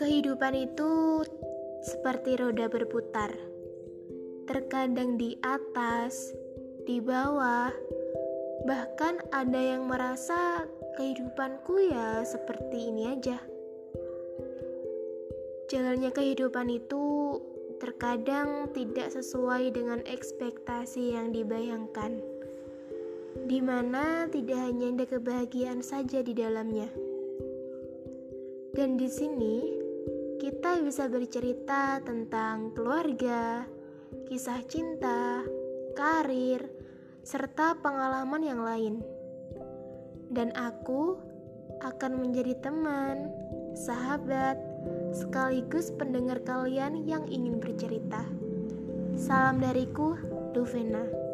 Kehidupan itu seperti roda berputar, terkadang di atas, di bawah, bahkan ada yang merasa kehidupanku ya seperti ini aja. Jalannya kehidupan itu terkadang tidak sesuai dengan ekspektasi yang dibayangkan, di mana tidak hanya ada kebahagiaan saja di dalamnya. Dan di sini kita bisa bercerita tentang keluarga, kisah cinta, karir, serta pengalaman yang lain. Dan aku akan menjadi teman, sahabat, sekaligus pendengar kalian yang ingin bercerita. Salam dariku, Duvena.